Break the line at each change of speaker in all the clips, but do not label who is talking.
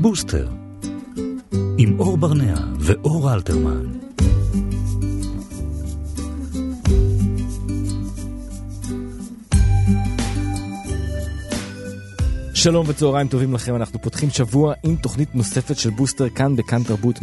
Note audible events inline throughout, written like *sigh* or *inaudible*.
בוסטר, עם אור ברנע ואור אלתרמן.
שלום וצהריים טובים לכם, אנחנו פותחים שבוע עם תוכנית נוספת של בוסטר כאן בכאן תרבות 104.9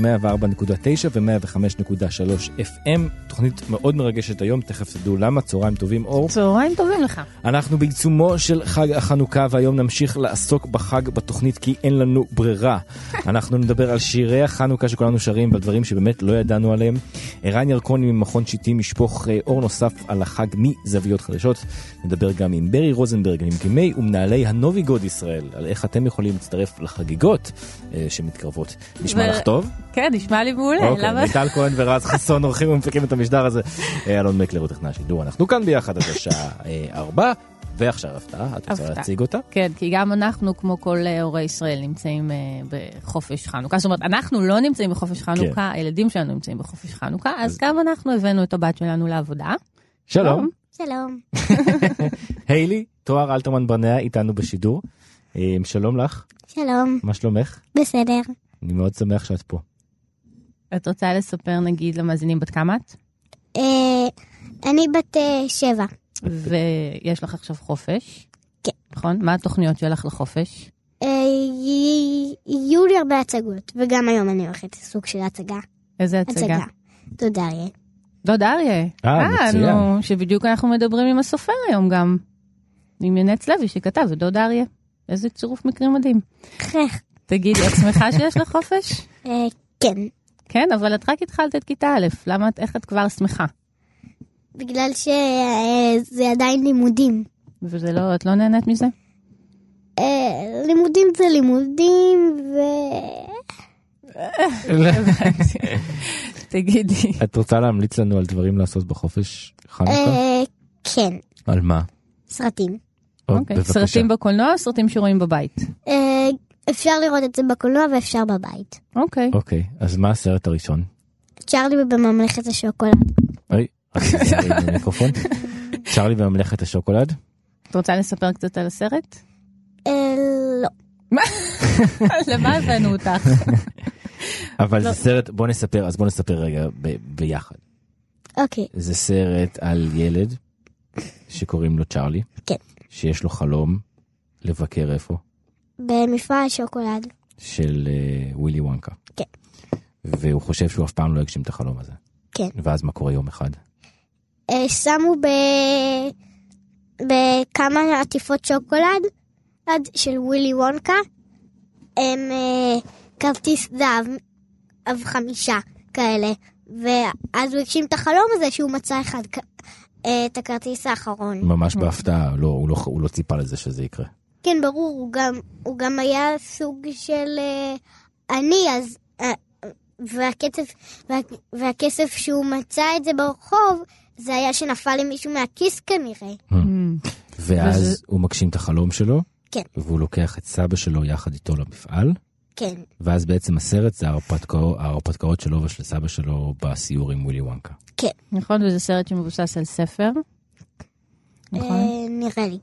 ו-105.3 FM. תוכנית מאוד מרגשת היום, תכף תדעו למה, צהריים טובים אור.
צהריים טובים לך.
אנחנו בעיצומו של חג החנוכה והיום נמשיך לעסוק בחג בתוכנית כי אין לנו ברירה. *laughs* אנחנו נדבר על שירי החנוכה שכולנו שרים ועל דברים שבאמת לא ידענו עליהם. ערן ירקוני ממכון שיטים ישפוך אה, אור נוסף על החג מזוויות חדשות. נדבר גם עם ברי רוזנברג, ממקימי ומנהלי הנובי גוד ישראל, על איך אתם יכולים להצטרף לחגיגות אה, שמתקרבות. נשמע לך טוב?
כן, נשמע לי מעולה,
אוקיי,
למה?
מיטל כהן ורז חסון עורכים ומפיקים את המשדר הזה. אה, אלון מקלר הוא טכנאי השידור, אנחנו כאן ביחד עד השעה אה, ארבע, ועכשיו הפתעה, את רוצה. להציג אותה?
כן, כי גם אנחנו, כמו כל אה, הורי ישראל, נמצאים אה, בחופש חנוכה. זאת אומרת, אנחנו לא נמצאים בחופש חנוכה, הילדים שלנו נמצאים בחופש חנוכה, אז
כן. אז-
גם אנחנו הבאנו את הבת שלנו לעבודה.
שלום,
שלום. *laughs*
היילי, תואר אלתרמן ברנע איתנו בשידור. אה, שלום לך,
שלום.
מה שלומך?
בסדר.
אני מאוד שמח שאת פה.
את רוצה לספר, נגיד, למאזינים בת כמה את?
אה, אני בת אה, שבע.
ויש לך עכשיו חופש.
כן.
נכון? מה התוכניות שלך לחופש?
אה, יהיו לי הרבה הצגות, וגם היום אני הולכת לסוג של הצגה.
איזה הצגה?
הצגה. תודה אריה.
דוד אריה.
אה, מצוין.
שבדיוק אנחנו מדברים עם הסופר היום גם. עם ינץ לוי שכתב את דוד אריה. איזה צירוף מקרים מדהים.
חך.
תגידי, את שמחה שיש לך חופש?
אה, כן,
כן, אבל את רק התחלת את כיתה א', למה את, איך את כבר שמחה?
בגלל שזה עדיין לימודים.
וזה לא, את לא נהנית מזה?
אה, לימודים זה לימודים, ו... *laughs*
תגידי.
את רוצה להמליץ לנו על דברים לעשות בחופש חנוכה?
אה, כן,
על מה?
סרטים.
או,
אוקיי. סרטים בקולנוע או סרטים שרואים בבית?
אה, אפשר לראות את זה בקולנוע ואפשר בבית.
אוקיי.
אוקיי, אז מה הסרט הראשון?
צ'ארלי בממלכת השוקולד.
אוי, המיקרופון. *laughs* צ'ארלי בממלכת השוקולד.
את רוצה לספר קצת על הסרט?
אה, לא. *laughs*
למה הבאנו אותך? *laughs*
אבל
לא.
זה סרט, בוא נספר, אז בוא נספר רגע ביחד.
אוקיי,
זה סרט על ילד שקוראים לו צ'ארלי.
כן.
שיש לו חלום לבקר איפה?
במפעל השוקולד.
של אה, ווילי וונקה.
כן.
והוא חושב שהוא אף פעם לא יגשים את החלום הזה.
כן.
ואז מה קורה יום אחד?
אה, שמו ב... בכמה עטיפות שוקולד של ווילי וונקה, הם אה, כרטיס זהב, אב חמישה כאלה, ואז הוא הגשים את החלום הזה שהוא מצא אחד, את הכרטיס האחרון.
ממש בהפתעה, לא, הוא, לא, הוא לא ציפה לזה שזה יקרה.
כן, ברור, הוא גם, הוא גם היה סוג של אה, עני, אז... אה, והכסף, וה, והכסף שהוא מצא את זה ברחוב, זה היה שנפל למישהו מהכיס כנראה.
ואז
וזה-
הוא מגשים את החלום שלו,
כן.
והוא לוקח את סבא שלו יחד איתו למפעל,
כן,
ואז בעצם הסרט זה ההרפתקאות, ההרפתקאות שלו ושל סבא שלו בסיור עם ווילי וונקה.
כן,
נכון, וזה סרט שמבוסס על ספר. נכון.
אה, נראה לי.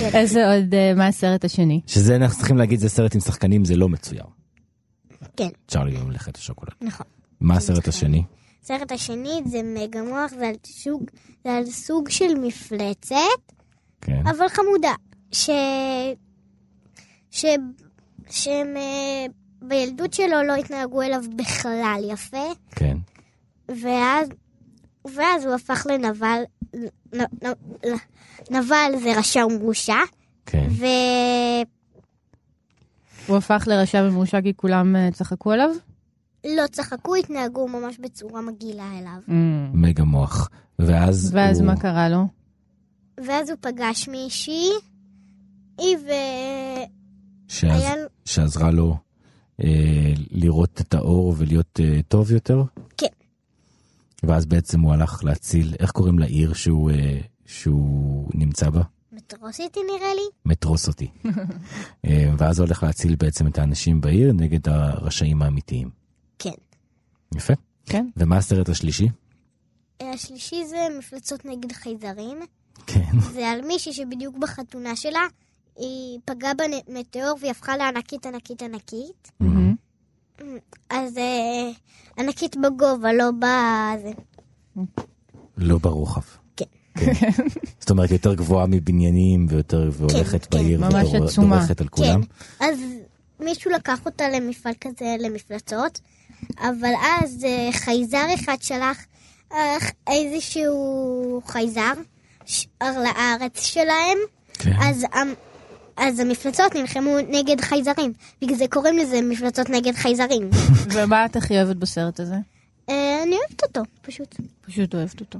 *laughs*
איזה עוד, אה, מה הסרט השני?
שזה אנחנו צריכים להגיד זה סרט עם שחקנים זה לא מצויר.
כן,
צ'ארלי בממלכת השוקולד.
נכון.
מה הסרט השני?
הסרט השני זה מגה מוח, זה על סוג, זה על סוג של מפלצת,
כן.
אבל חמודה, ש... ש... שהם אה, בילדות שלו לא התנהגו אליו בכלל יפה,
כן.
ואז, ואז הוא הפך לנבל, נ, נ, נ, נבל זה רשע ומרושע,
כן.
ו...
הוא הפך לרשע ומרושע כי כולם אה, צחקו עליו?
לא צחקו, התנהגו ממש בצורה מגעילה אליו.
מגה מוח. ואז
ואז
הוא...
מה קרה לו?
ואז הוא פגש מישהי, היא ו...
שאז,
היה...
שעזרה לו אה, לראות את האור ולהיות אה, טוב יותר?
כן.
ואז בעצם הוא הלך להציל, איך קוראים לעיר שהוא, אה, שהוא נמצא בה?
מטרוסיטי נראה לי?
מטרוס אותי. *laughs* אה, ואז הוא הולך להציל בעצם את האנשים בעיר נגד הרשעים האמיתיים.
כן.
יפה.
כן.
ומה הסרט השלישי?
השלישי זה מפלצות נגד חייזרים.
כן.
זה על מישהי שבדיוק בחתונה שלה, היא פגעה במטאור והיא הפכה לענקית ענקית ענקית. אז אה, ענקית בגובה, לא בזה.
לא ברוחב.
כן.
זאת אומרת, יותר גבוהה מבניינים ויותר, והולכת
כן.
בעיר,
ממש
ודור-
עצומה.
דורכת על כולם.
אז מישהו לקח אותה למפעל כזה למפלצות, אבל אז אה, חייזר אחד שלח אה, איזשהו חייזר ש- לארץ שלהם,
כן.
אז, המ- אז המפלצות נלחמו נגד חייזרים. בגלל זה קוראים לזה מפלצות נגד חייזרים. *laughs*
ומה את הכי אוהבת בסרט הזה?
אה, אני אוהבת אותו, פשוט.
פשוט אוהבת אותו.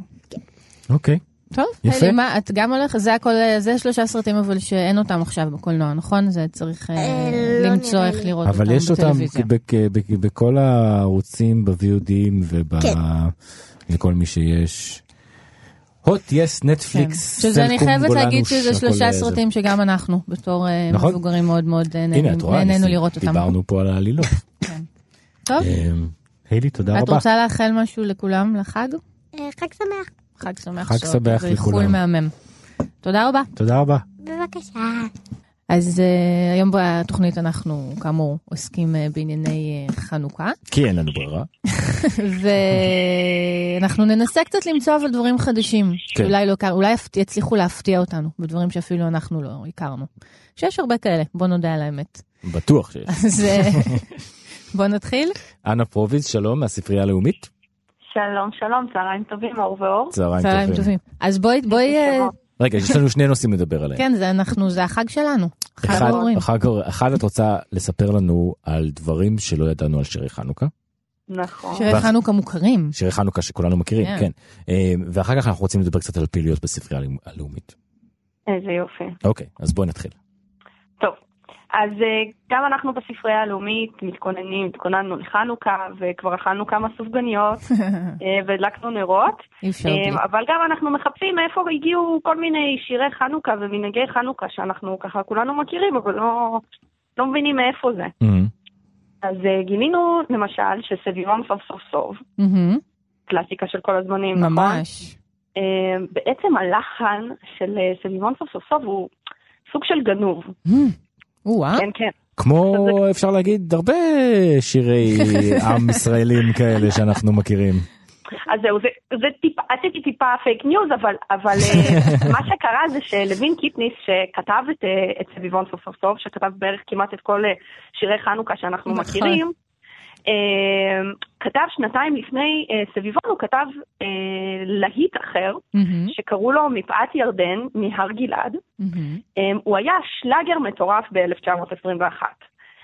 אוקיי.
טוב,
יפה.
אלי, מה, את גם הולכת, זה הכל, זה שלושה סרטים אבל שאין אותם עכשיו בקולנוע, נכון? זה צריך אה,
אה, לא
למצוא איך. לראות אותם
אבל יש אותם
בטלוויזיה.
בכ- בכ- בכל הערוצים, ב-VODים וב...
כן.
לכל מי שיש. הוט, יס,
כן.
נטפליקס,
שזה אני
סלקום,
חייבת להגיד שזה שלושה. סרטים שגם אנחנו, בתור אה,
נכון.
מבוגרים מאוד מאוד אה,
את
נהנינו לראות אותם.
דיברנו פה על העלילות.
כן. טוב,
אמ, היילי, תודה
את
רבה.
רוצה לאחל משהו לכולם לחג?
אה, חג שמח.
חג שמח.
חג שמח
ואיחול
לכולם.
מהמם. תודה רבה.
תודה רבה.
בבקשה.
אז uh, היום בתוכנית אנחנו כאמור עוסקים uh, בענייני uh, חנוכה,
כי אין לנו ברירה. *laughs*
ואנחנו ננסה קצת למצוא אבל דברים חדשים,
כן.
שאולי לא הכרנו, אולי יצליחו להפתיע אותנו בדברים שאפילו אנחנו לא הכרנו. שיש הרבה כאלה, בוא נודה על האמת.
בטוח שיש. *laughs*
אז אה, בוא נתחיל.
אנה פרוביץ, שלום, מהספרייה הלאומית.
שלום, שלום, צהריים טובים, אור ואור.
צהריים
צהריים
טובים.
טובים. אז בואי, בואי,
רגע, יש לנו שני נושאים לדבר עליהם.
כן, זה אנחנו, זה החג שלנו. חג
אחד,
ההורים.
אחד, אחד את רוצה לספר לנו על דברים שלא ידענו על שירי חנוכה,
נכון.
שירי
ואח-
חנוכה מוכרים.
שירי חנוכה שכולנו מכירים,
כן.
כן. אה, ואחר כך אנחנו רוצים לדבר קצת על פעילויות בספרייה הלאומ- הלאומית.
איזה יופי.
אוקיי, אז בואי נתחיל.
טוב, אז אה, גם אנחנו בספרייה הלאומית מתכוננים, התכוננו לחנוכה, וכבר אכלנו כמה סופגניות, *laughs* אה, והדלקנו נרות, אה. אבל גם אנחנו מחפשים מאיפה הגיעו כל מיני שירי חנוכה ומנהגי חנוכה שאנחנו ככה כולנו מכירים, אבל לא, לא מבינים מאיפה זה.
Mhm.
אז גילינו למשל שסביבון סוף סוף סוף,
מהמם,
קלאסיקה של כל הזמנים, נכון?
ממש.
אה, בעצם הלחן של סביבון סוב סוב סוב הוא סוג של גנוב. כן, כן.
כמו אפשר להגיד הרבה שירי *laughs* עם ישראלים כאלה שאנחנו מכירים.
אז זהו, זה, זה טיפה, עשיתי טיפה פייק ניוז, אבל, אבל אה, *laughs* מה שקרה זה שלוין קיפניס, שכתב את, אה, את סביבון סוב סוב סוב, שכתב בערך כמעט את כל אה, שירי חנוכה שאנחנו
נכון.
מכירים, כתב שנתיים לפני אה, סביבון, הוא כתב אה, להיט אחר, שקראו לו מפאת ירדן מהר גלעד. אה, הוא היה שלאגר מטורף ב-1921.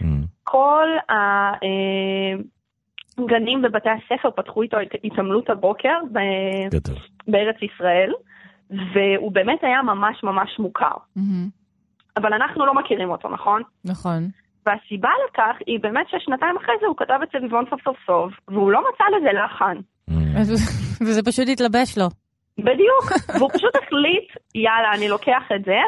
Mhm.
כל הגנים בבתי הספר פתחו איתו את התעמלות הבוקר. בארץ ישראל, והוא באמת היה ממש ממש מוכר. אבל אנחנו לא מכירים אותו, נכון?
נכון.
והסיבה לכך היא באמת ששנתיים אחרי זה הוא כתב את סביבון סוף סוף סוף, והוא לא מצא לזה לחן.
Mhm. *laughs*
וזה פשוט התלבש לו.
בדיוק, *laughs* והוא פשוט החליט, יאללה, אני לוקח את זה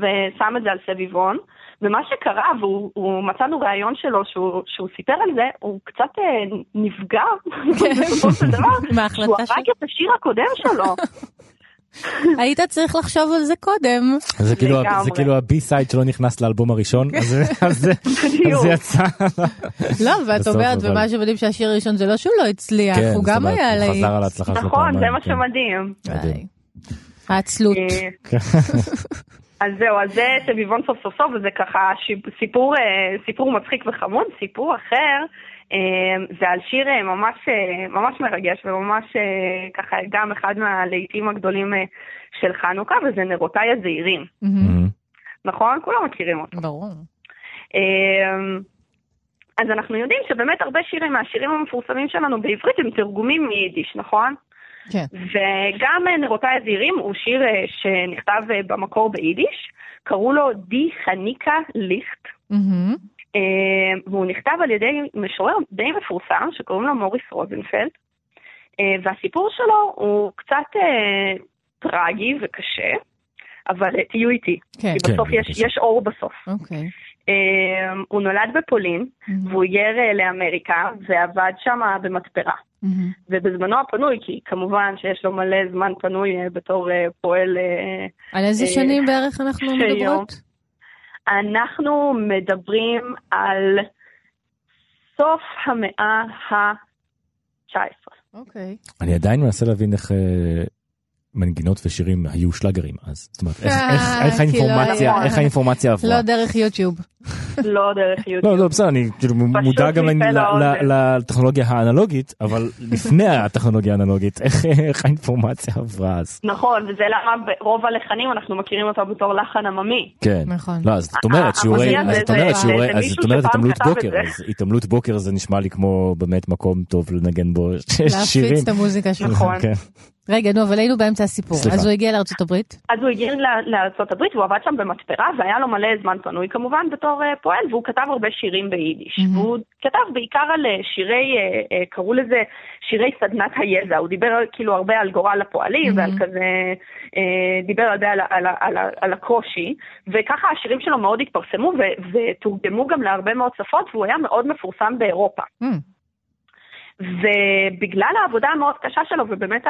ושם את זה על סביבון, ומה שקרה, והוא מצאנו ראיון שלו שהוא, שהוא סיפר על זה, הוא קצת אה, נפגע, *laughs* בסופו של דבר, שהוא הרג את השיר הקודם שלו.
היית צריך לחשוב על זה קודם.
זה כאילו. זה כאילו הבי סייד שלא נכנס לאלבום הראשון, אז זה- *laughs* יצא.
לא, ואת אומרת, ומה שמדהים שהשיר הראשון זה לא שהוא לא הצליח,
כן,
הוא גם היה להיט.
חזר על ההצלחה שלו
נכון, זה מה
כן.
שמדהים.
העצלות.
אה, אז זהו, אז זה סביבון סוף סוף סוף, וזה ככה סיפור, אה, סיפור מצחיק וחמוד. סיפור אחר, זה על שיר אה, ממש, אה, ממש מרגש, וממש אה, ככה גם אחד מהלהיטים הגדולים של חנוכה, וזה נרותיי הזעירים.
Mhm.
נכון? כולם מכירים אותו.
ברור.
אה, אז אנחנו יודעים שבאמת הרבה שירים מהשירים המפורסמים שלנו בעברית הם תרגומים מיידיש, נכון?
כן.
וגם נרותיי הזעירים הוא שיר שנכתב במקור ביידיש, קראו לו די חניקה ליכט, אה, והוא נכתב על ידי משורר די מפורסם שקוראים לו מוריס רוזנפלד, אה, והסיפור שלו הוא קצת אה, טרגי וקשה, אבל אה, תהיו איתי,
כן.
כי בסוף
כן,
יש. יש אור בסוף.
אוקיי.
אה, הוא נולד בפולין,
מהמם,
והוא היגר אה, לאמריקה ועבד שם במתפרה.
מהמם.
ובזמנו הפנוי, כי כמובן שיש לו מלא זמן פנוי אה, בתור אה, פועל, אה,
על איזה
אה,
שנים בערך אנחנו. מדברות?
אנחנו מדברים על סוף המאה ה-19.
אוקיי.
אני עדיין מנסה להבין איך אה, מנגינות ושירים היו שלאגרים אז. זאת אומרת, איך-
אה, לא
האינפורמציה,
היה.
איך האינפורמציה עברה.
לא דרך יוטיוב.
לא דרך יוטיוב.
לא, לא, בסדר, אני כאילו מודע גם לטכנולוגיה האנלוגית, אבל *laughs* לפני הטכנולוגיה האנלוגית, איך האינפורמציה עברה אז.
נכון, וזה למה ברוב הלחנים אנחנו מכירים אותו בתור לחן עממי.
כן.
נכון.
לא, אז זאת אומרת שיעורי, אז את אומרת שיעורי, אז את אומרת התעמלות
את
בוקר. אז התעמלות בוקר זה נשמע לי כמו באמת מקום טוב לנגן בו שירים.
להפיץ את המוזיקה שלך. רגע, נו, אבל היינו באמצע הסיפור.
סליחה.
אז הוא הגיע לארצות הברית?
אז הוא הגיע לארה"ב והוא עבד שם במתפרה והיה לו מלא זמן פנוי כמובן בתור אה, פועל והוא כתב הרבה שירים ביידיש.
מהמם.
והוא כתב בעיקר על אה, שירי, אה, אה, קראו לזה שירי סדנת היזע, הוא דיבר כאילו הרבה על גורל הפועלים ועל
מהמם.
כזה, אה, דיבר הרבה על, על, על, ה- על הקושי וככה השירים שלו מאוד התפרסמו ו- ותורגמו גם להרבה מאוד שפות והוא היה מאוד מפורסם באירופה.
Hmm.
ובגלל העבודה המאוד קשה שלו, ובאמת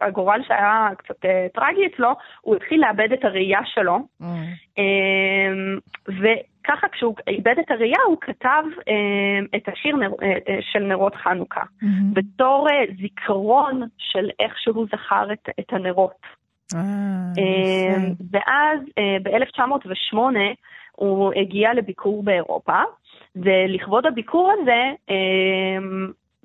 הגורל שהיה קצת אה, טרגי אצלו, הוא התחיל לאבד את הראייה שלו.
Hmm.
אמ, וככה כשהוא איבד את הראייה, הוא כתב אמ, את השיר אה, אה, של נרות חנוכה,
מהמם.
בתור זיכרון של איך שהוא זכר את, את הנרות. אמ. ואז ב-1908 הוא הגיע לביקור באירופה, ולכבוד הביקור הזה,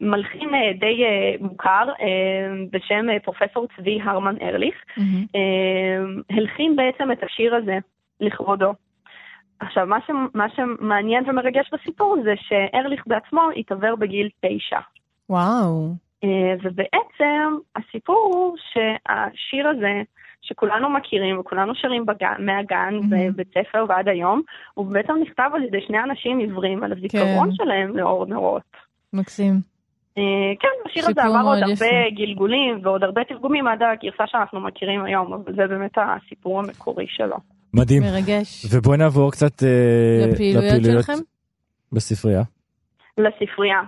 מלחין אה, די אה, מוכר אה, בשם פרופסור צבי הרמן ארליך. אה, הלחין בעצם את השיר הזה לכבודו. עכשיו, מה, ש... מה שמעניין ומרגש בסיפור זה שארליך בעצמו התעוור בגיל תשע.
וואו.
ובעצם הסיפור הוא שהשיר הזה, שכולנו מכירים וכולנו שרים בגן, מהגן
Mhm.
ובית ספר ועד היום, הוא בעצם נכתב על ידי שני אנשים עיוורים על הזיכרון
כן.
שלהם לאור נרות.
מקסים.
אה, כן, השיר הזה עבר עוד
מאוד
הרבה
יפה.
גלגולים ועוד הרבה תרגומים עד הגרסה שאנחנו מכירים היום, אבל זה באמת הסיפור המקורי שלו.
מדהים.
מרגש.
ובואי נעבור קצת אה,
לפעילויות שלכם?
בספרייה.
לספרייה.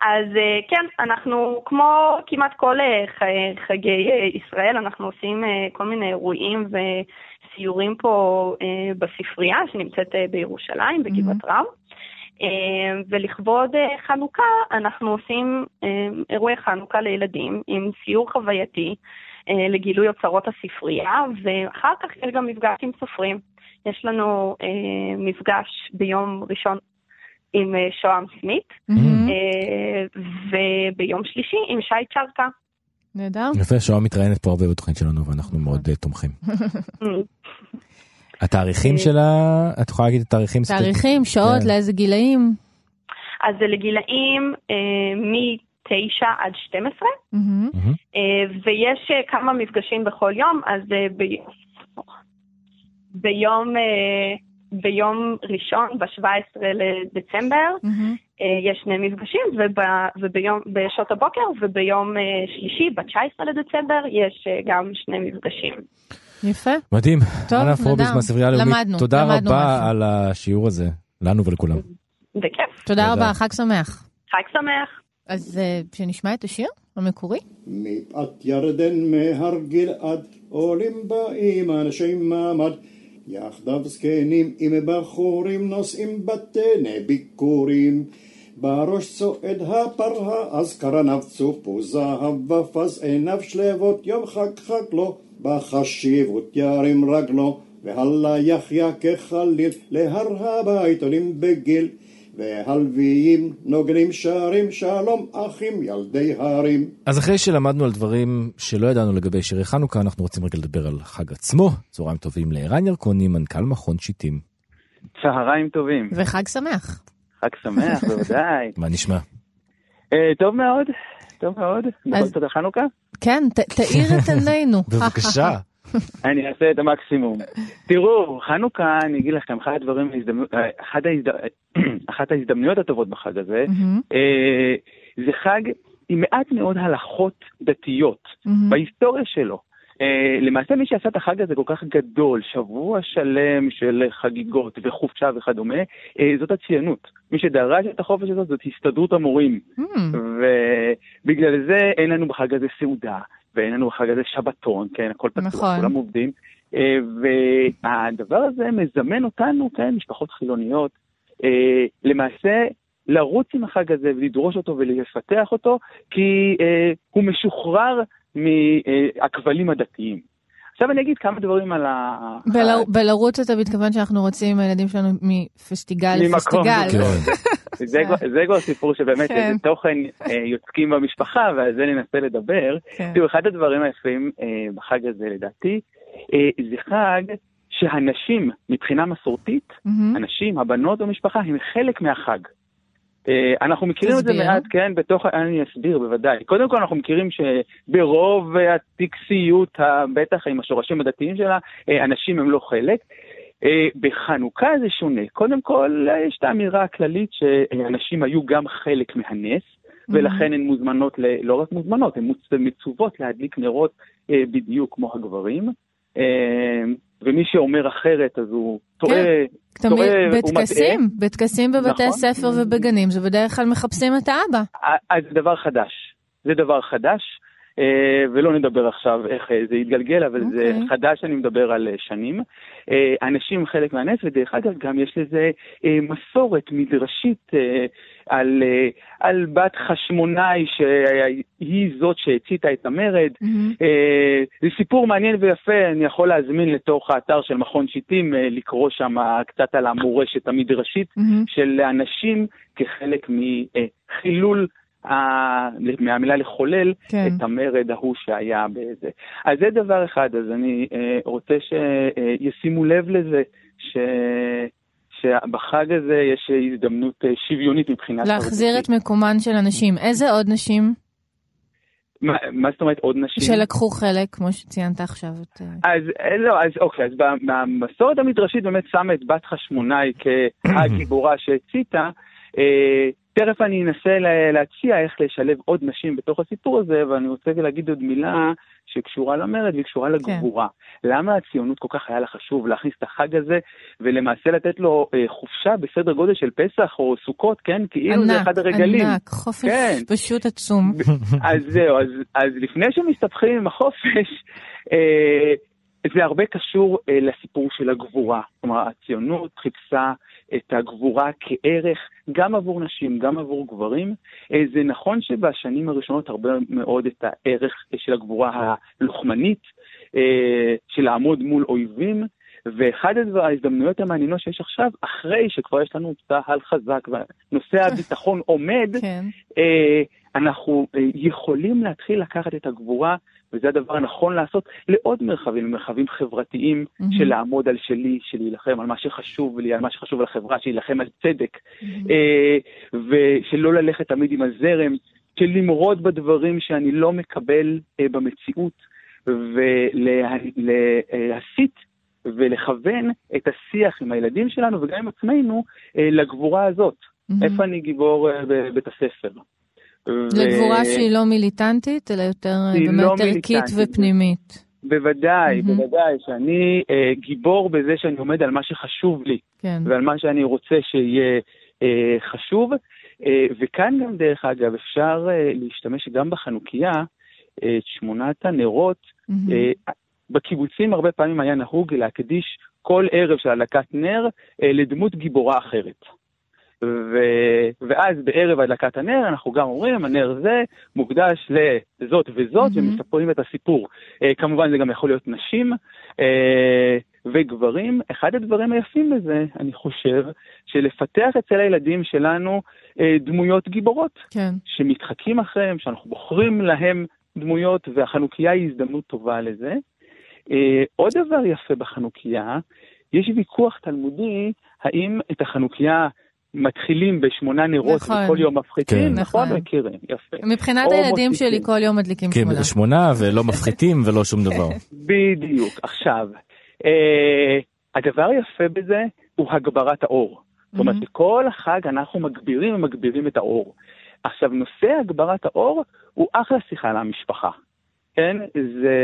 אז אה, כן, אנחנו כמו כמעט כל חגי ישראל, אנחנו עושים כל מיני אירועים וסיורים פה בספרייה שנמצאת בירושלים, בגבעת רם. אה, ולכבוד אה, חנוכה אנחנו עושים אה, אירועי חנוכה לילדים עם סיור חווייתי אה, לגילוי אוצרות הספרייה, ואחר כך יש גם מפגש עם סופרים. יש לנו אה, מפגש ביום ראשון עם שוהם סמית, וביום שלישי עם שי צ'רקה.
נהדר.
יפה, שואה מתראיינת פה הרבה בתוכנית שלנו ואנחנו מאוד תומכים. *laughs* *laughs* התאריכים
אה,
שלה, את יכולה להגיד את התאריכים?
תאריכים, שעות,
כן.
לאיזה גילאים?
אז זה לגילאים אה, מ-9 עד 12,
מהמם.
מהמם.
אה, ויש אה, כמה מפגשים בכל יום, אז אה, ב... ביום, אה, ביום ראשון, ב-17 לדצמבר. אה, יש שני מפגשים, וב, וביום, בשעות הבוקר, וביום אה, שלישי, ב-19 לדצמבר, יש אה, גם שני מפגשים.
יפה.
מדהים.
טוב,
אנה פרוביס
נהדר.
מהספרייה הלאומית,
למדנו,
תודה
למדנו
רבה
משהו.
על השיעור הזה, לנו ולכולם.
בכיף.
תודה
תודה.
רבה, חג שמח.
חג שמח.
אז אה, שנשמע את השיר המקורי?
מפאת ירדן מהר גלעד עולים באים אנשי מעמד יחדיו זקנים עם בחורים נושאים בטנא ביקורים בראש צועד הפרהה אז קרניו צופו זהב ופז עיניו שלוות יום חג חג לו בחשיבות ירים רגלו והלה יחיה כחליל להר הבית עולים בגיל והלוויים נוגנים שרים שלום אחים ילדי הרים
אז אחרי שלמדנו על דברים שלא ידענו לגבי שירי חנוכה, אנחנו רוצים רגע לדבר על חג עצמו. צהריים טובים לערן ירקוני, מנכ"ל מכון שיטים.
צהריים טובים,
וחג שמח.
חג שמח *laughs* בוודאי.
מה נשמע?
אה, טוב מאוד, טוב מאוד. בכל זאת חנוכה?
כן, ת- תאיר את *laughs* עינינו.
בבקשה. *laughs*
אני אעשה את המקסימום. תראו, חנוכה, אני אגיד לכם, אחד הדברים, אה, אחד ההזד- *clears throat* אחת ההזדמנויות הטובות בחג הזה. אה, זה חג עם מעט מאוד הלכות דתיות. בהיסטוריה שלו. אה, למעשה מי שעשה את החג הזה כל כך גדול, שבוע שלם של חגיגות וחופשה וכדומה, אה, זאת הציונות. מי שדרש את החופש הזאת זאת הסתדרות המורים.
מהמם.
ובגלל זה אין לנו בחג הזה סעודה, ואין לנו בחג הזה שבתון, כן, הכל פתוח,
נכון.
כולם עובדים. והדבר הזה מזמן אותנו, כן, משפחות חילוניות, למעשה לרוץ עם החג הזה ולדרוש אותו ולפתח אותו, כי הוא משוחרר מהכבלים הדתיים. עכשיו אני אגיד כמה דברים על ה...
בלרוץ אתה מתכוון שאנחנו רוצים הילדים שלנו מפסטיגל לפסטיגל.
כן. *laughs* זה כבר סיפור שבאמת כן. איזה תוכן אה, יוצקים במשפחה ועל זה ננסה לדבר. כן. תראו, אחד הדברים היפים אה, בחג הזה לדעתי, אה, זה חג שהנשים מבחינה מסורתית, הנשים, הבנות במשפחה, הם חלק מהחג. אה, אנחנו מכירים תסביר. את זה מעט, כן, בתוך, אני אסביר בוודאי. קודם כל אנחנו מכירים שברוב הטקסיות, בטח עם השורשים הדתיים שלה, אה, אנשים הם לא חלק. אה, בחנוכה זה שונה. קודם כל, יש את האמירה הכללית שאנשים היו גם חלק מהנס, ולכן הן מוזמנות, לא רק מוזמנות, הן מצוות להדליק נרות בדיוק כמו הגברים. ומי שאומר אחרת אז הוא טועה,
כן, טועה, בטקסים, בטקסים בבתי נכון. הספר ובגנים, זה בדרך כלל מחפשים את האבא.
אז זה דבר חדש, זה דבר חדש. אה, ולא נדבר עכשיו איך אה, זה יתגלגל, אבל okay. זה אוקיי. חדש, אני מדבר על אה, שנים. אנשים חלק מהנס, ודרך אגב גם יש לזה מסורת מדרשית על, על בת חשמונאי שהיא זאת שהציתה את המרד. Mm-hmm. זה סיפור מעניין ויפה, אני יכול להזמין לתוך האתר של מכון שיטים לקרוא שם קצת על המורשת המדרשית mm-hmm. של אנשים כחלק מחילול מהמילה לחולל כן. את המרד ההוא שהיה בזה. אז זה דבר אחד, אז אני אה, רוצה שישימו לב לזה, ש... שבחג הזה יש הזדמנות אה, שוויונית מבחינת...
להחזיר את מקומן של הנשים. איזה עוד נשים?
מה, מה זאת אומרת עוד נשים?
שלקחו חלק, כמו שציינת עכשיו. את...
אה, אז לא, אז אוקיי, אז במסורת המדרשית באמת שמה את בת חשמונאי כהגיבורה שהציתה. אה, תכף אני אנסה להציע איך לשלב עוד נשים בתוך הסיפור הזה, ואני רוצה להגיד עוד מילה שקשורה למרד וקשורה לגבורה. כן. למה הציונות כל כך היה לה חשוב להכניס את החג הזה, ולמעשה לתת לו אה, חופשה בסדר גודל של פסח או סוכות, כן? כאילו ענק, זה אחד הרגלים.
ענק, ענק, חופש כן. פשוט עצום.
אז זהו, אז, אז לפני שמסתבכים עם החופש, אה, זה הרבה קשור אה, לסיפור של הגבורה. כלומר, הציונות חיפשה את הגבורה כערך גם עבור נשים, גם עבור גברים. אה, זה נכון שבשנים הראשונות הרבה מאוד את הערך של הגבורה הלוחמנית, אה, של לעמוד מול אויבים, ואחד ההזדמנויות המעניינות שיש עכשיו, אחרי שכבר יש לנו צה"ל חזק ונושא הביטחון עומד, כן. אה, אנחנו יכולים להתחיל לקחת את הגבורה וזה הדבר הנכון לעשות לעוד מרחבים, מרחבים חברתיים mm-hmm. של לעמוד על שלי, של להילחם על מה שחשוב לי, על מה שחשוב לחברה, של להילחם על צדק, mm-hmm. אה, ושלא ללכת תמיד עם הזרם, של למרוד בדברים שאני לא מקבל אה, במציאות, ולהסיט ולכוון את השיח עם הילדים שלנו וגם עם עצמנו אה, לגבורה הזאת. Mm-hmm. איפה אני גיבור אה, בבית הספר?
לגבורה שהיא לא מיליטנטית, אלא יותר באמת לא ערכית ופנימית.
בוודאי, mm-hmm. בוודאי, שאני אה, גיבור בזה שאני עומד על מה שחשוב לי, כן. ועל מה שאני רוצה שיהיה אה, חשוב. אה, וכאן גם, דרך אגב, אפשר אה, להשתמש גם בחנוכיה, אה, את שמונת הנרות. Mm-hmm. אה, בקיבוצים הרבה פעמים היה נהוג להקדיש כל ערב של הדלקת נר אה, לדמות גיבורה אחרת. ו... ואז בערב הדלקת הנר אנחנו גם אומרים, הנר זה מוקדש לזאת וזאת, mm-hmm. ומספרים את הסיפור. Uh, כמובן זה גם יכול להיות נשים uh, וגברים. אחד הדברים היפים בזה, אני חושב, שלפתח אצל הילדים שלנו uh, דמויות גיבורות, כן. שמתחקים אחריהם, שאנחנו בוחרים להם דמויות, והחנוכיה היא הזדמנות טובה לזה. Uh, עוד דבר יפה בחנוכיה, יש ויכוח תלמודי האם את החנוכיה מתחילים בשמונה נרות נכון, וכל יום מפחיתים, כן. נכון, נכון, מכירים, יפה.
מבחינת הילדים שלי כל יום מדליקים
כן, שמונה. כן, שמונה ולא *laughs* מפחיתים ולא שום דבר. *laughs*
בדיוק. עכשיו, אה, הדבר היפה בזה הוא הגברת האור. זאת אומרת, בכל החג אנחנו מגבירים ומגבירים את האור. עכשיו, נושא הגברת האור הוא אחלה שיחה למשפחה. כן? זה...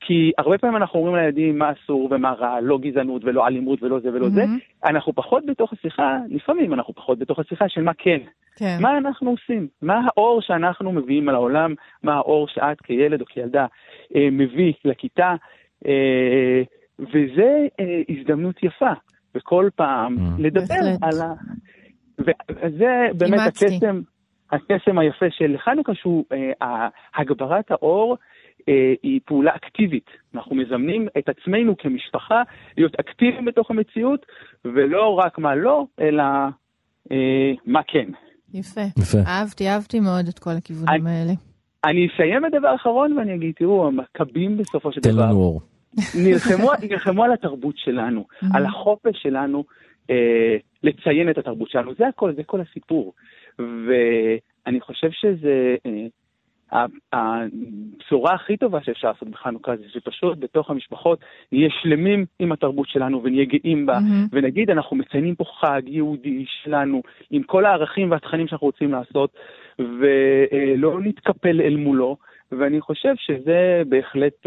כי הרבה פעמים אנחנו אומרים לילדים מה אסור ומה רע, לא גזענות ולא אלימות ולא זה ולא mm-hmm. זה. אנחנו פחות בתוך השיחה, לפעמים אנחנו פחות בתוך השיחה של מה כן. כן. מה אנחנו עושים? מה האור שאנחנו מביאים על העולם? מה האור שאת כילד או כילדה אה, מביא לכיתה? וזה הזדמנות יפה, וכל פעם mm. לדבר על ה... וזה באמת הקסם, הקסם היפה של חנוכה, שהוא הגברת האור. היא פעולה אקטיבית. אנחנו מזמנים את עצמנו כמשפחה להיות אקטיביים בתוך המציאות, ולא רק מה לא, אלא אה, מה כן.
יפה. יפה. אהבתי, אהבתי מאוד את כל הכיוונים אני, האלה.
אני אסיים בדבר אחרון ואני אגיד, תראו, המכבים בסופו של
דבר...
תן
לנו אור.
נלחמו, *laughs* נלחמו על התרבות שלנו, על החופש שלנו אה, לציין את התרבות שלנו. זה הכל, זה כל הסיפור. ואני חושב שזה... אה, הבשורה הכי טובה שאפשר לעשות בחנוכה זה שפשוט בתוך המשפחות נהיה שלמים עם התרבות שלנו ונהיה גאים בה, mm-hmm. ונגיד אנחנו מציינים פה חג יהודי שלנו עם כל הערכים והתכנים שאנחנו רוצים לעשות, ולא נתקפל אל מולו, ואני חושב שזה בהחלט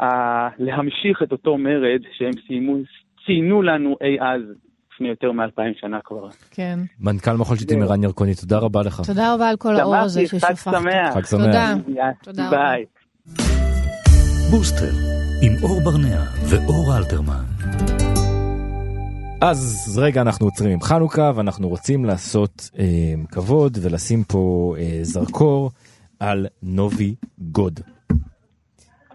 אה, להמשיך את אותו מרד שהם סיימו, ציינו לנו אי אז לפני יותר מאלפיים שנה כבר.
כן.
מנכ"ל מכון שיטים ערן ירקוני, תודה רבה לך.
תודה רבה על כל האור הזה ששפכת.
חג שמח.
חג שמח.
תודה.
ביי.
בוסטר, עם אור ברנע ואור אלתרמן.
אז רגע אנחנו עוצרים עם חנוכה ואנחנו רוצים לעשות אה, כבוד ולשים פה אה, זרקור על נובי גוד.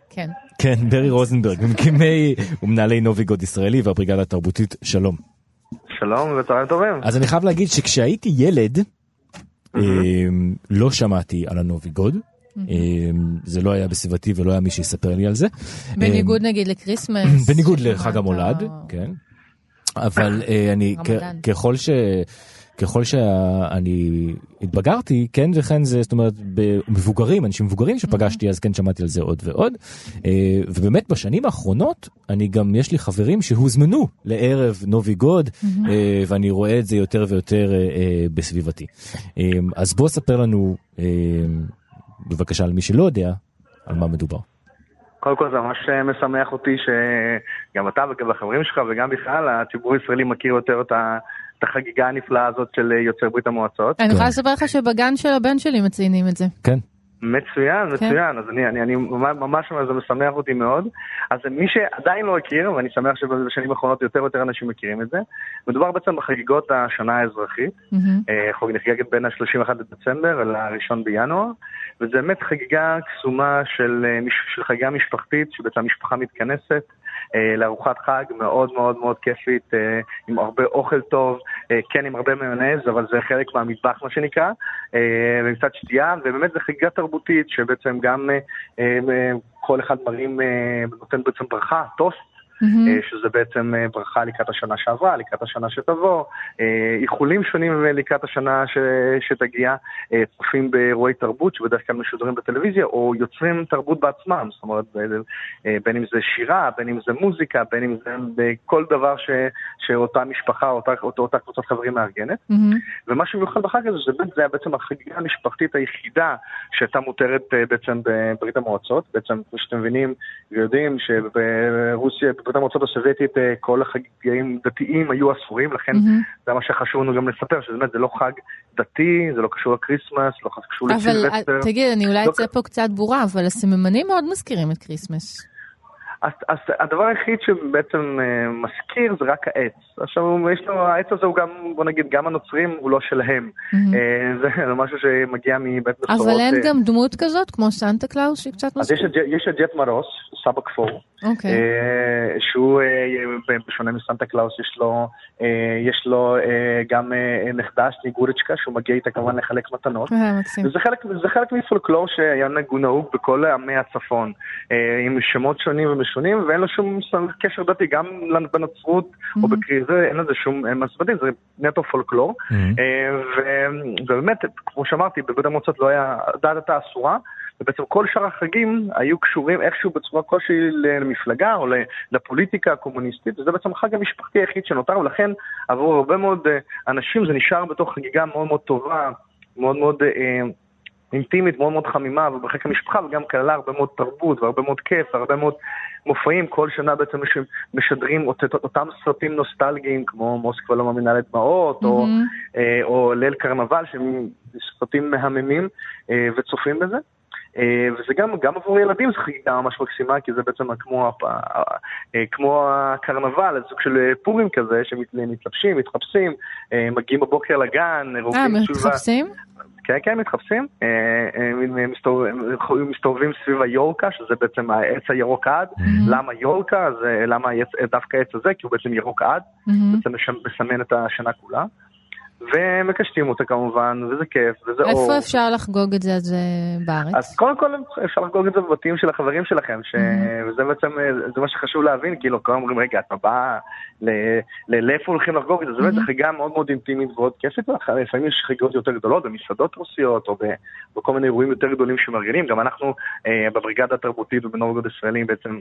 כן.
כן, ברי רוזנברג, ממקימי ומנהלי נובי גוד ישראלי והבריגדה התרבותית, שלום.
שלום וצהריים טובים.
אז אני חייב להגיד שכשהייתי ילד, אמ, לא שמעתי על הנוביגוד. אמ, זה לא היה בסביבתי ולא היה מי שיספר לי על זה.
בניגוד אמ, נגיד לקריסמס.
בניגוד לחג המולד, כן. אבל אה, אני, ככל ש... ככל שאני התבגרתי, כן וכן זה, זאת אומרת, במבוגרים, אנשים מבוגרים שפגשתי, אז כן שמעתי על זה עוד ועוד. אה, ובאמת בשנים האחרונות, אני גם, יש לי חברים שהוזמנו לערב נובי גוד, אה, ואני רואה את זה יותר ויותר אה, בסביבתי. אז בוא ספר לנו, בבקשה, למי שלא יודע, על מה מדובר.
קודם כל זה ממש משמח אותי שגם אתה וגם החברים שלך וגם בכלל הציבור הישראלי מכיר יותר את. את החגיגה הנפלאה הזאת של אה, יוצאי ברית המועצות.
אני יכולה לספר לך שבגן של הבן שלי מציינים את זה.
כן.
מצוין, כן. מצוין, אז אני, אני, אני ממש, זה משמח אותי מאוד. אז מי שעדיין לא הכיר, ואני שמח שבשנים האחרונות יותר ויותר אנשים מכירים את זה, מדובר בעצם בחגיגות השנה האזרחית, mm-hmm. חוג נחגגת בין ה-31 בדצמבר ל-1 בינואר, וזה באמת חגיגה קסומה של, אה, של חגיגה משפחתית, שבעצם המשפחה מתכנסת. אה, לארוחת חג מאוד מאוד מאוד כיפית, אה, עם הרבה אוכל טוב, אה, כן עם הרבה מיונז, אבל זה חלק מהמטבח מה שנקרא, וקצת שתייה, ובאמת זו חגיגה תרבותית שבעצם גם כל אחד מרים, נותן בעצם ברכה, טוסט. Mm-hmm. שזה בעצם אה, ברכה לקראת השנה שעברה, לקראת השנה שתבוא, אה, איחולים שונים לקראת השנה ש... שתגיע, צופים באירועי תרבות שבדרך כלל משודרים בטלוויזיה, או יוצרים תרבות בעצמם, זאת אומרת, בין אם זה שירה, בין אם זה מוזיקה, בין אם זה כל דבר ש... שאותה משפחה, אותה, אותה קבוצת חברים מארגנת. Mm-hmm. ומה שמיוחד בחג הזה, זה בעצם החגיגה המשפחתית היחידה שהייתה מותרת בעצם בברית המועצות. בעצם, כמו שאתם מבינים ויודעים, שברוסיה, בברית המועצות הסובייטית אה, כל החגים דתיים היו אסורים, לכן mm-hmm. זה מה שחשוב לנו גם לספר, שבאמת זה לא חג דתי, זה לא קשור לקריסמס, לא קשור לסילבסטר.
אבל תגיד, אני אולי לא אצא לא... פה קצת בורה, אבל הסממנים מאוד מזכירים את כריסמס.
אז, אז הדבר היחיד שבעצם אה, מזכיר זה רק העץ. עכשיו, יש לו, העץ הזה הוא גם, בוא נגיד, גם הנוצרים הוא לא שלהם. Mm-hmm. אה, *laughs* זה משהו שמגיע מבית בשורות.
אבל אין אה, גם דמות כזאת, כמו סנטה קלאוס, שקצת מזכיר?
אז יש, יש את דד מורוז, סבא כפור,
אוקיי.
אוקיי. שהוא, בשונה מסנטה קלאוס, יש לו, יש לו גם נכדה, סנגורוצ'קה, שהוא מגיע איתה כמובן לחלק מתנות.
מקסים.
וזה חלק, חלק מפולקלור שהיה נהוג בכל עמי הצפון, עם שמות שונים ומשונים. שונים, ואין לו שום קשר דתי, גם בנצרות mm-hmm. או בקריזה, אין לזה שום מספדים, זה נטו פולקלור. Mm-hmm. ובאמת, כמו שאמרתי, בברית המועצות לא היה, דת הייתה אסורה. ובעצם כל שאר החגים היו קשורים איכשהו בצורה כלשהי למפלגה או לפוליטיקה הקומוניסטית, וזה בעצם החג המשפחתי היחיד שנותר, ולכן עבור הרבה מאוד אה, אנשים זה נשאר בתוך חגיגה מאוד מאוד טובה, מאוד מאוד אה, אינטימית, מאוד מאוד חמימה ובחיק המשפחה, וגם כללה הרבה מאוד תרבות והרבה מאוד כיף, והרבה מאוד מופעים. כל שנה בעצם משדרים אות, אותם סרטים נוסטלגיים, כמו מוסקבה לא מאמינה לדמעות, mm-hmm. או, אה, או ליל קרנבל, שהם סרטים מהממים, אה, וצופים בזה. וזה גם, גם עבור ילדים זו חגיגה ממש מקסימה, כי זה בעצם כמו, כמו הקרנבל, סוג של פורים כזה, שמתלבשים, מתחפשים, מגיעים בבוקר לגן,
אה, מתחפשים?
כן, כן, מתחפשים. אה, אה, מסתובבים סביב היורקה, שזה בעצם העץ הירוק עד. למה יורקה? למה דווקא העץ הזה? כי הוא בעצם ירוק עד. בעצם מסמן את השנה כולה. ומקשטים אותה כמובן, וזה כיף, וזה
איפה אור. איפה אפשר לחגוג את זה, אז בארץ?
אז קודם כל אפשר לחגוג את זה בבתים של החברים שלכם, ש... mm-hmm. וזה בעצם, זה מה שחשוב להבין, כאילו, כולם אומרים, רגע, אתה בא. לאיפה הולכים לחגוג את זה? mm-hmm. זה באמת חגיגה מאוד מאוד אינטימית ועוד כיפת, לפעמים יש חגיגות יותר גדולות במסעדות רוסיות, או בכל מיני אירועים יותר גדולים שמארגנים, גם אנחנו אה, בבריגדה התרבותית ובנורגוד ישראלים בעצם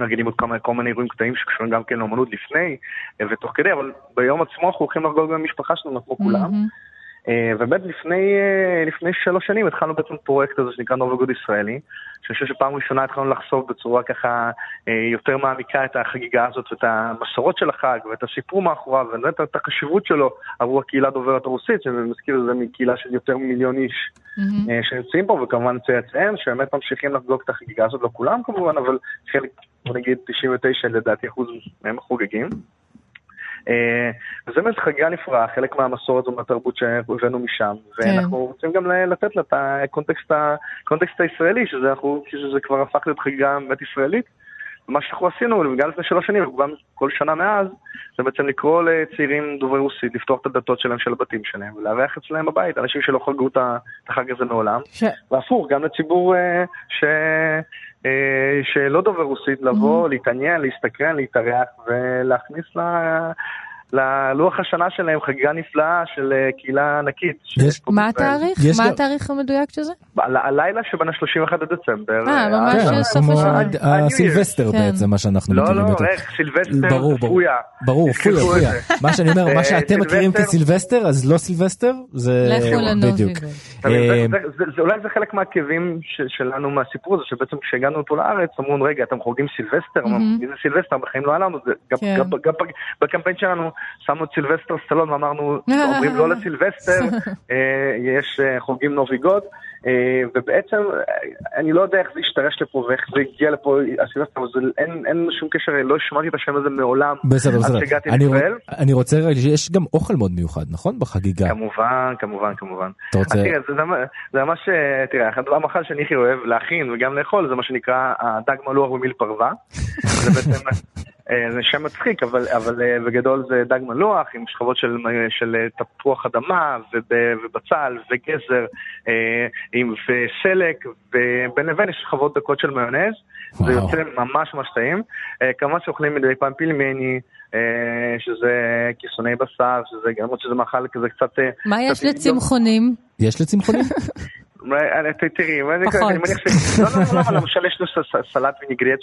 מארגנים עוד כמה, כל מיני אירועים קטעים שקשורים גם כן לאמנות לפני אה, ותוך כדי, אבל ביום עצמו אנחנו הולכים לחגוג במשפחה שלנו כמו כולם. אה, ובאמת לפני, אה, לפני שלוש שנים התחלנו בעצם פרויקט הזה שנקרא נובגוד ישראלי, שאני חושב שפעם ראשונה התחלנו לחשוף בצורה ככה יותר מעמיקה את החגיגה הזאת ואת המסורות של החג ואת הסיפור מאחוריו ובאמת את החשיבות שלו עבור הקהילה דוברת הרוסית, שאני מזכיר את זה מקהילה של יותר ממיליון איש mm-hmm. שנמצאים פה, וכמובן צאצאיהם שבאמת ממשיכים לחגוג את החגיגה הזאת, לא כולם כמובן, אבל חלק בוא נגיד 99 לדעתי אחוז מהם חוגגים. אה, וזה באמת חגיגה נפלאה, חלק מהמסורת ומהתרבות שהבאנו משם, כן. ואנחנו רוצים גם לתת לה את הקונטקסט הישראלי, שזה, אנחנו, שזה כבר הפך להיות חגיגה באמת ישראלית. מה שאנחנו עשינו, גם לפני שלוש שנים, וגם כל שנה מאז, זה בעצם לקרוא לצעירים דוברי רוסית, לפתוח את הדלתות שלהם של הבתים שלהם, ולארח אצלם בבית, אנשים שלא חגגו את החג הזה מעולם. ש... והפוך, גם לציבור אה, ש... אה, שלא דובר רוסית, לבוא, mm-hmm. להתעניין, להסתכן, להתארח ולהכניס לה... ללוח השנה שלהם חגיגה נפלאה של אה, קהילה ענקית.
מה התאריך? מה התאריך המדויק של זה?
הלילה שבין ה-31 לדצמבר.
אה, ממש
כן, סוף השנה. הסילבסטר כן. בעצם, מה שאנחנו
מכירים. לא, לא, איך, סילבסטר, פויה.
ברור, *laughs* פויה, פויה. מה שאני אומר, מה שאתם מכירים כסילבסטר, אז לא סילבסטר, זה בדיוק.
אולי זה חלק מהכאבים שלנו מהסיפור הזה, שבעצם כשהגענו לפה לארץ, אמרו, רגע, אתם חוגגים סילבסטר? מי זה סילבסטר? בחיים לא היה לנו, כן. גם בקמפיין שלנו שמנו את סילבסטר סטלון ואמרנו, *laughs* אומרים לא לסילבסטר, אה, יש אה, חוגגים נוביגוד, אה, ובעצם אני לא יודע איך זה השתרש לפה ואיך זה הגיע לפה, הסילבסטר, אבל אין, אין שום קשר, לא שמעתי את השם הזה מעולם,
בסדר, בסדר. אני, אני רוצה יש גם אוכל מאוד מיוחד, נכון? בחגיגה.
כמובן, כמובן, כמובן.
אתה רוצה... תראה,
זה, זה ממש, תראה, המאכל שאני הכי אוהב להכין וגם לאכול, זה מה שנקרא הדג מלוח במיל פרווה. זה בעצם... אה, זה שם מצחיק, אבל, אבל אה, בגדול זה דג מלוח עם שכבות של, של תפוח אדמה ובצל וגזר עם וסלק, ובין לבין יש שכבות דקות של מיונז, זה יוצא ממש ממש טעים. אה, כמובן שאוכלים מדי פעם פילמני, שזה כיסוני בשר, שזה גם עוד שזה מאכל כזה קצת...
מה יש לצמחונים?
יש לצמחונים? *laughs*
תראי, אני מניח ש... לא, לא, לא, למשל יש לו סלט וניגריאט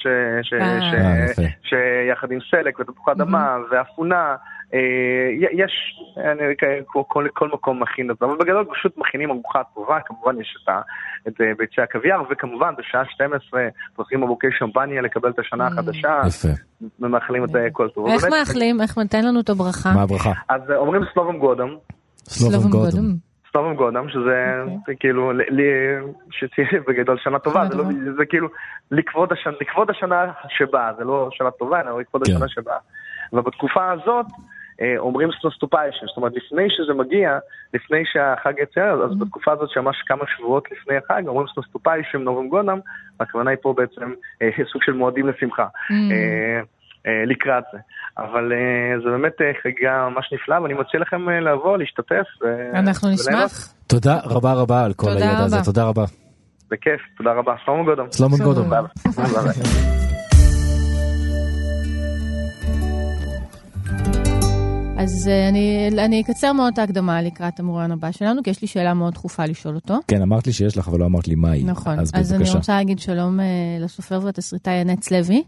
שיחד עם סלק ותפוחי אדמה ואפונה. יש, כל מקום מכין את זה, אבל בגדול פשוט מכינים ארוחה טובה, כמובן יש את ביצי הקוויאר, וכמובן בשעה 12 פותחים בבוקי שמפניה לקבל את השנה החדשה. יפה. ומאכלים את כל טוב.
איך מאכלים? איך נותן לנו את הברכה?
מה הברכה?
אז אומרים סלובם גודם.
סלובם גודם.
סטובם גודם, שזה אוקיי. כאילו, שתהיה בגדול שנה טובה, זה, לא, זה כאילו לכבוד השנה, לכבוד השנה שבאה, זה לא שנה טובה, אלא לכבוד כן. השנה שבאה. ובתקופה הזאת אה, אומרים с наступающим, זאת אומרת לפני שזה מגיע, לפני שהחג יצא, אז mm-hmm. בתקופה הזאת שממש כמה שבועות לפני החג אומרים с наступающим Новым годом, הכוונה היא פה בעצם אה, סוג של מועדים לשמחה. Mm-hmm. אה, לקראת זה. אבל אה, זה באמת אה, חגיגה ממש נפלאה, ואני מציע לכם לבוא, להשתתף.
אנחנו נשמח.
תודה רבה רבה על כל הידע הזה, תודה רבה.
בכיף, תודה רבה. שלמה גודום.
שלמה גודום.
אז אני, אני אקצר מאוד את ההקדמה לקראת המורן הבא שלנו, כי יש לי שאלה מאוד דחופה לשאול אותו.
כן, אמרת לי שיש לך, אבל לא אמרת לי מהי.
נכון, אז, אז אני רוצה להגיד שלום לסופר והתסריטאי הנץ לוי.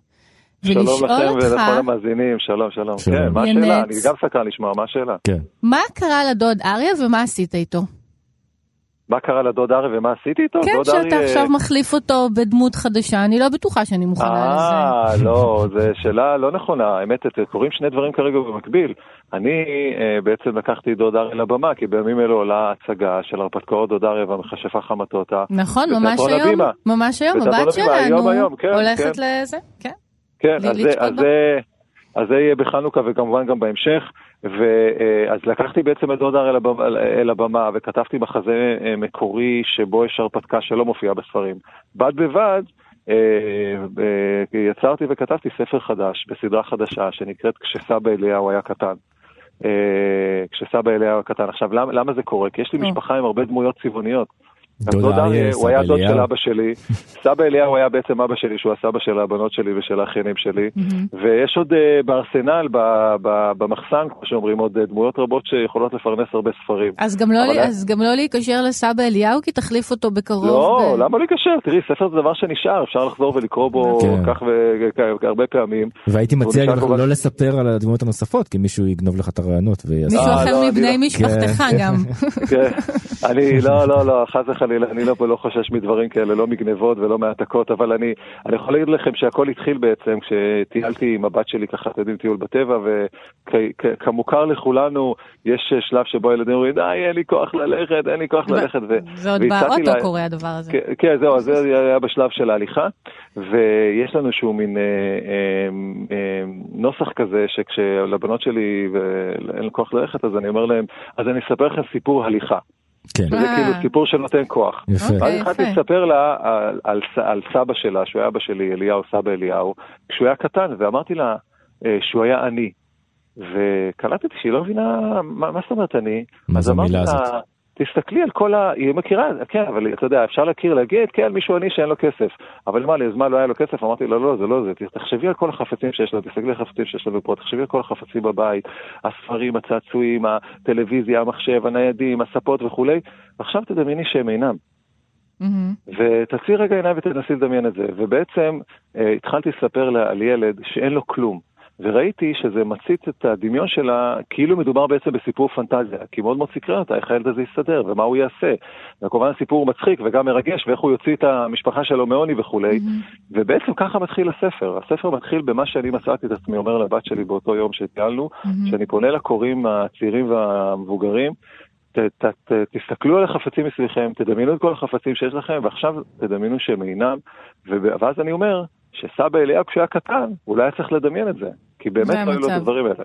שלום לכם ולכל המאזינים, שלום, שלום. שלום. כן, מה השאלה? אני גם סקרן לשמוע, מה השאלה?
כן.
מה קרה לדוד אריה ומה עשית איתו?
מה קרה לדוד ארי ומה עשיתי איתו?
כן, שאתה ארי... עכשיו מחליף אותו בדמות חדשה, אני לא בטוחה שאני מוכנה לזה.
אה, לא, זו שאלה לא נכונה. האמת, קורים שני דברים כרגע במקביל. אני אה, בעצם לקחתי דוד ארי לבמה, כי בימים אלו עולה הצגה של הרפתקאות דוד ארי והמכשפה חמתותה.
נכון, ממש היום, ממש היום, הבת שלנו כן, הולכת כן. לזה, כן.
כן, אז זה, אז, זה, אז זה יהיה בחנוכה וכמובן גם בהמשך. ואז לקחתי בעצם את דודה אל הבמה וכתבתי מחזה אה, מקורי שבו יש הרפתקה שלא מופיעה בספרים. בד בבד, אה, אה, יצרתי וכתבתי ספר חדש בסדרה חדשה שנקראת כשסבא אליהו היה קטן. כשסבא אליהו היה קטן. עכשיו, למה, למה זה קורה? כי יש לי משפחה עם הרבה דמויות צבעוניות. דוד אריה, הוא היה דוד של אבא שלי. סבא אליהו היה בעצם אבא שלי, שהוא הסבא של הבנות שלי ושל האחיינים שלי. ויש עוד אה, בארסנל, במחסן, כמו שאומרים, עוד אה, דמויות רבות שיכולות לפרנס הרבה ספרים.
אז גם לא להיקשר לסבא אליהו, כי תחליף אותו בקרוב.
לא, למה להיקשר? תראי, ספר זה דבר שנשאר, אפשר לחזור ולקרוא בו כן. כך והרבה פעמים.
והייתי מציע גם לא לספר על הדמויות הנוספות, כי מישהו יגנוב לך את הרעיונות
מישהו אחר אה, לא, מבני לא- משפחתך כן. גם.
כן, אני, לא, לא, לא, חס וחלילה. חלילה, אני לא, לא חושש מדברים כאלה, לא מגנבות ולא מהעתקות, אבל אני, אני יכול להגיד לכם שהכל התחיל בעצם כשטיילתי עם הבת שלי ככה, אתם יודעים, טיול בטבע, וכמוכר לכולנו, יש שלב שבו הילדים אומרים, די, אין לי כוח ללכת, אין לי כוח ללכת.
זה עוד באוטו לה... קורה הדבר הזה.
כן, כן, זהו, זה היה בשלב של ההליכה, ויש לנו איזשהו מין אה, אה, אה, נוסח כזה, שכשלבנות שלי אין לי כוח ללכת, אז אני אומר להם, אז אני אספר לכם סיפור הליכה. כן. וזה אה. כאילו סיפור שנותן כוח. יפה. ואז התחלתי לספר לה על, על, על סבא שלה, שהוא היה אבא שלי, אליהו, סבא אליהו, כשהוא היה קטן, ואמרתי לה אה, שהוא היה עני. וקלטתי שהיא לא מבינה, מה, מה זאת אומרת אני?
מה זו המילה הזאת?
תסתכלי על כל ה... היא מכירה, כן, אבל אתה יודע, אפשר להכיר, להגיד, כן, מישהו עני שאין לו כסף. אבל מה, לי, אז מה, לא היה לו כסף? אמרתי לו, לא, זה לא זה. תחשבי על כל החפצים שיש לו, תסתכלי על החפצים שיש לנו פה, תחשבי על כל החפצים בבית, הספרים, הצעצועים, הטלוויזיה, המחשב, הניידים, הספות וכולי, ועכשיו תדמייני שהם אינם. Mm-hmm. ותצאי רגע עיניים ותנסי לדמיין את זה. ובעצם אה, התחלתי לספר לה על ילד שאין לו כלום. וראיתי שזה מציץ את הדמיון שלה, כאילו מדובר בעצם בסיפור פנטזיה, כי מאוד מאוד סקרן אותה איך הילד הזה יסתדר ומה הוא יעשה. וכמובן הסיפור מצחיק וגם מרגש, ואיך הוא יוציא את המשפחה שלו מעוני וכולי. Mm-hmm. ובעצם ככה מתחיל הספר. הספר מתחיל במה שאני מצאתי את עצמי אומר לבת שלי באותו יום שטיילנו, mm-hmm. שאני פונה לקוראים הצעירים והמבוגרים, ת, ת, ת, תסתכלו על החפצים מסביבכם, תדמיינו את כל החפצים שיש לכם, ועכשיו תדמיינו שהם אינם, ואז אני אומר, שסבא אליהו כשהוא היה קטן, הוא לא היה צריך לדמיין את זה, כי באמת לא היו לו את הדברים האלה.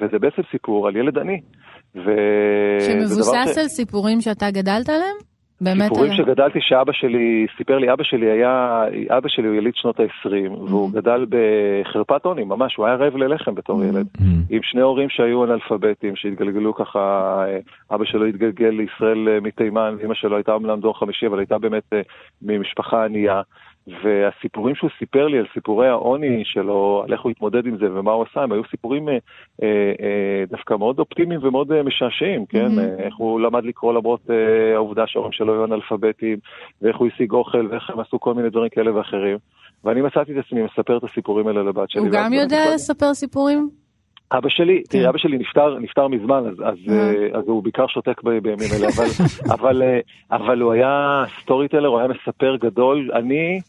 וזה בעצם סיפור על ילד עני.
שמבוסס על סיפורים שאתה גדלת עליהם?
באמת סיפורים עליהם? שגדלתי שאבא שלי, סיפר לי, אבא שלי היה, אבא שלי הוא יליד שנות ה-20, והוא גדל בחרפת עוני, ממש, הוא היה רעב ללחם בתור ילד, עם שני הורים שהיו אנאלפביתים, שהתגלגלו ככה, אה, אבא שלו התגלגל לישראל אה, מתימן, ואמא שלו הייתה אומנם דור חמישי, אבל הייתה באמת אה, ממשפחה ענייה. והסיפורים שהוא סיפר לי על סיפורי העוני שלו, על איך הוא התמודד עם זה ומה הוא עשה, הם היו סיפורים אה, אה, דווקא מאוד אופטימיים ומאוד אה, משעשעים, כן? Mm-hmm. איך הוא למד לקרוא למרות אה, העובדה שההורים שלו היו אנאלפביתים, ואיך הוא השיג אוכל, ואיך הם עשו כל מיני דברים כאלה ואחרים. ואני מצאתי את עצמי מספר את הסיפורים האלה לבת שלי.
הוא גם יודע לספר סיפורים?
אבא שלי, תראי, כן. אבא שלי נפטר, נפטר מזמן, אז, אז, אה. אז הוא בעיקר שותק בימים אלה, אבל, *laughs* אבל, אה, אבל הוא היה סטורי טלר, הוא היה מספר גדול. אני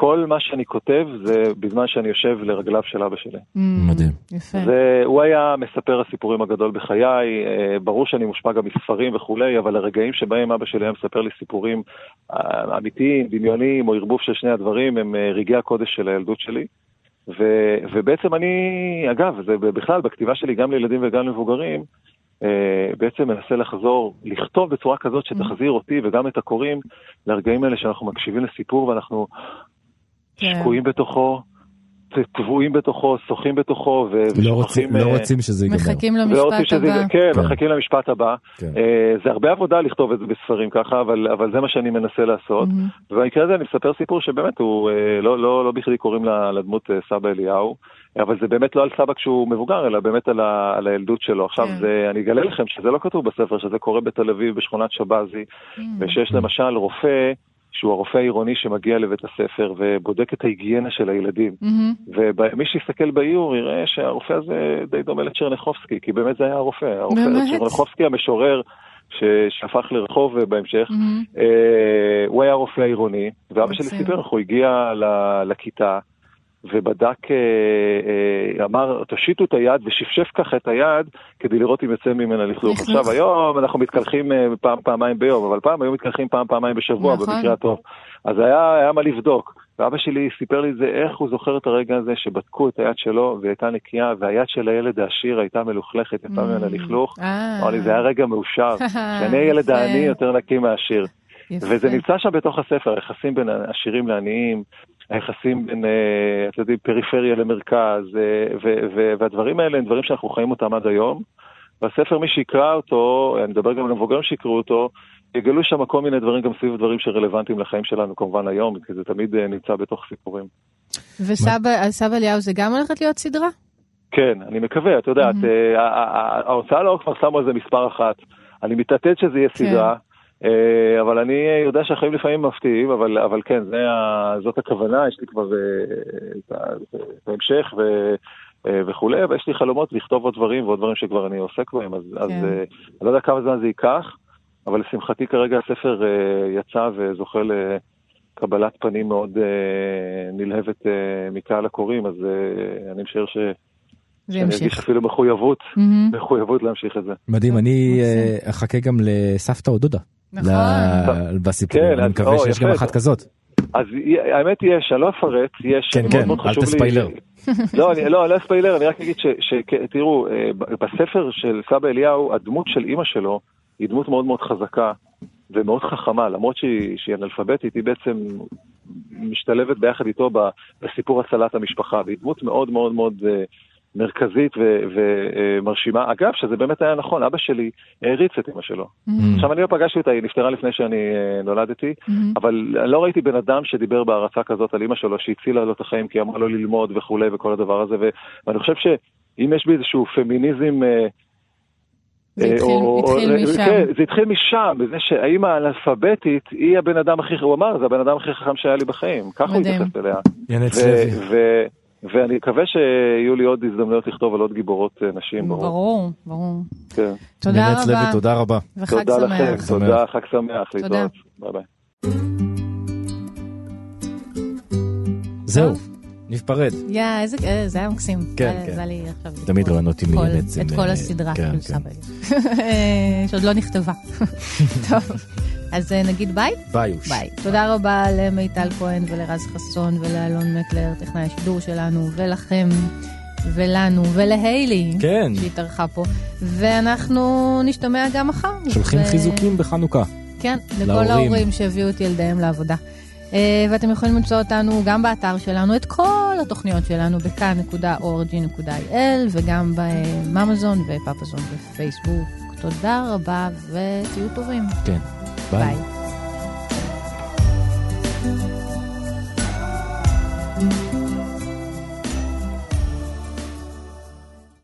כל מה שאני כותב זה בזמן שאני יושב לרגליו של אבא שלי.
Mm, מדהים. יפה.
זה, הוא היה מספר הסיפורים הגדול בחיי, אה, ברור שאני מושפע גם מספרים וכולי, אבל הרגעים שבהם אבא שלי היה מספר לי סיפורים אה, אמיתיים, דמיוניים או ערבוב של שני הדברים, הם אה, רגעי הקודש של הילדות שלי. ו, ובעצם אני, אגב, זה בכלל, בכתיבה שלי גם לילדים וגם למבוגרים, בעצם מנסה לחזור, לכתוב בצורה כזאת שתחזיר אותי וגם את הקוראים לרגעים האלה שאנחנו מקשיבים לסיפור ואנחנו. שקועים בתוכו, טבועים בתוכו, שוחים בתוכו,
ושוכחים... לא, רוצים, לא רוצים שזה ייגמר.
מחכים למשפט שזה, הבא.
כן, כן, מחכים למשפט הבא. כן. Uh, זה הרבה עבודה לכתוב את זה בספרים ככה, אבל, אבל זה מה שאני מנסה לעשות. Mm-hmm. ובמקרה הזה אני מספר סיפור שבאמת הוא, uh, לא, לא, לא בכדי קוראים לדמות סבא אליהו. אבל זה באמת לא על סבא כשהוא מבוגר, אלא באמת על, ה, על הילדות שלו. עכשיו, כן. זה, אני אגלה לכם שזה לא כתוב בספר, שזה קורה בתל אביב בשכונת שבזי, mm. ושיש למשל רופא שהוא הרופא העירוני שמגיע לבית הספר ובודק את ההיגיינה של הילדים. Mm-hmm. ומי שיסתכל באיור יראה שהרופא הזה די דומה לצ'רניחובסקי, כי באמת זה היה הרופא. הרופא צ'רניחובסקי המשורר שהפך לרחוב בהמשך, mm-hmm. הוא היה רופא עירוני, ואבא שלי סיפר איך הוא הגיע לכיתה. ובדק, אה, אה, אמר, תושיטו את היד ושפשף ככה את היד כדי לראות אם יוצא ממנה לכלוך. עכשיו, היום אנחנו מתקלחים אה, פעם, פעמיים ביום, אבל פעם היו מתקלחים פעם, פעמיים בשבוע, נכון. במקרה הטוב. אז היה, היה מה לבדוק. ואבא שלי סיפר לי את זה, איך הוא זוכר את הרגע הזה שבדקו את היד שלו והיא הייתה נקייה, והיד של הילד העשיר הייתה מלוכלכת, יצא ממנה לכלוך. אמר לי, זה היה רגע מאושר. *laughs* שאני הילד העני יותר נקי מהעשיר. וזה נמצא שם בתוך הספר, היחסים בין עשירים לעניים, היחסים בין, אה, אתם יודעים, פריפריה למרכז, אה, והדברים האלה הם דברים שאנחנו חיים אותם עד היום. והספר, מי שיקרא אותו, אני מדבר גם על המבוגרים שיקראו אותו, יגלו שם כל מיני דברים, גם סביב דברים שרלוונטיים לחיים שלנו כמובן היום, כי זה תמיד אה, נמצא בתוך סיפורים.
וסבא אליהו זה גם הולכת להיות סדרה?
כן, אני מקווה, את יודעת, ההוצאה לאור כבר שמו על זה מספר אחת. אני מתעתד שזה יהיה כן. סדרה. אה, אבל אני יודע שהחיים לפעמים מפתיעים, אבל, אבל כן, ה, זאת הכוונה, יש לי כבר אה, את ההמשך ו, אה, וכולי, ויש לי חלומות לכתוב עוד דברים ועוד דברים שכבר אני עוסק בהם, אז, כן. אז אני לא יודע כמה זמן זה ייקח, אבל לשמחתי כרגע הספר יצא וזוכה לקבלת פנים מאוד נלהבת מקהל הקוראים, אז אני משער ש... שאני ארגיש אפילו מחויבות, מחויבות להמשיך את זה.
מדהים, אני אחכה גם לסבתא או דודה. נכון. בסיפור, כן, אני מקווה שיש גם אחת כזאת.
אז האמת יש, אני לא אפרט, יש,
כן, כן, אל תספיילר.
לא, אני לא, לא אספיילר, אני רק אגיד שתראו, אה, בספר של סבא אליהו, הדמות של אימא שלו היא דמות מאוד מאוד חזקה ומאוד חכמה, למרות שהיא אנאלפביתית, היא בעצם משתלבת ביחד איתו בסיפור הצלת המשפחה, והיא דמות מאוד מאוד מאוד מרכזית ומרשימה. אגב, שזה באמת היה נכון, אבא שלי העריץ את אמא שלו. Mm-hmm. עכשיו, אני לא פגשתי אותה, היא נפטרה לפני שאני אה, נולדתי, mm-hmm. אבל לא ראיתי בן אדם שדיבר בהערצה כזאת על אמא שלו, שהצילה לו את החיים כי אמרה לו ללמוד וכולי וכל הדבר הזה, ואני חושב שאם יש בי איזשהו פמיניזם... אה,
זה אה, התחיל, או, התחיל או, משם. כן,
זה התחיל משם, בזה שהאימא האנאלפביתית היא הבן אדם הכי, הוא אמר, זה הבן אדם הכי חכם שהיה לי בחיים, ככה הוא התייחס אליה. ואני מקווה שיהיו לי עוד הזדמנויות לכתוב על עוד גיבורות אה, נשים.
ברור, ברור. ברור.
כן.
תודה רבה.
לוי, תודה רבה.
וחג
תודה שמח. לכם, תודה, חג שמח, להתראות. ביי ביי.
זהו. נפרד.
יא, איזה, אה, זה היה מקסים.
כן, כן.
זה לי עכשיו...
תמיד רעיונות עם בעצם.
את כל אה, הסדרה, כן, כן. שעוד לא נכתבה. *laughs* טוב. אז אה, נגיד ביי?
ביי.
ביי. תודה רבה למיטל כהן ולרז חסון ולאלון מקלר, טכנאי השידור שלנו, ולכם. ולנו, ולהיילי,
כן.
שהתארחה פה. ואנחנו נשתמע גם מחר.
שולחים ו... חיזוקים בחנוכה.
כן, לכל. ההורים שהביאו את ילדיהם לעבודה. אה, ואתם יכולים למצוא אותנו גם באתר שלנו, את כל התוכניות שלנו בכאן.org.il וגם בממזון ופפזון ופייסבוק. תודה רבה ותהיו טובים.
כן.
Bye. Bye.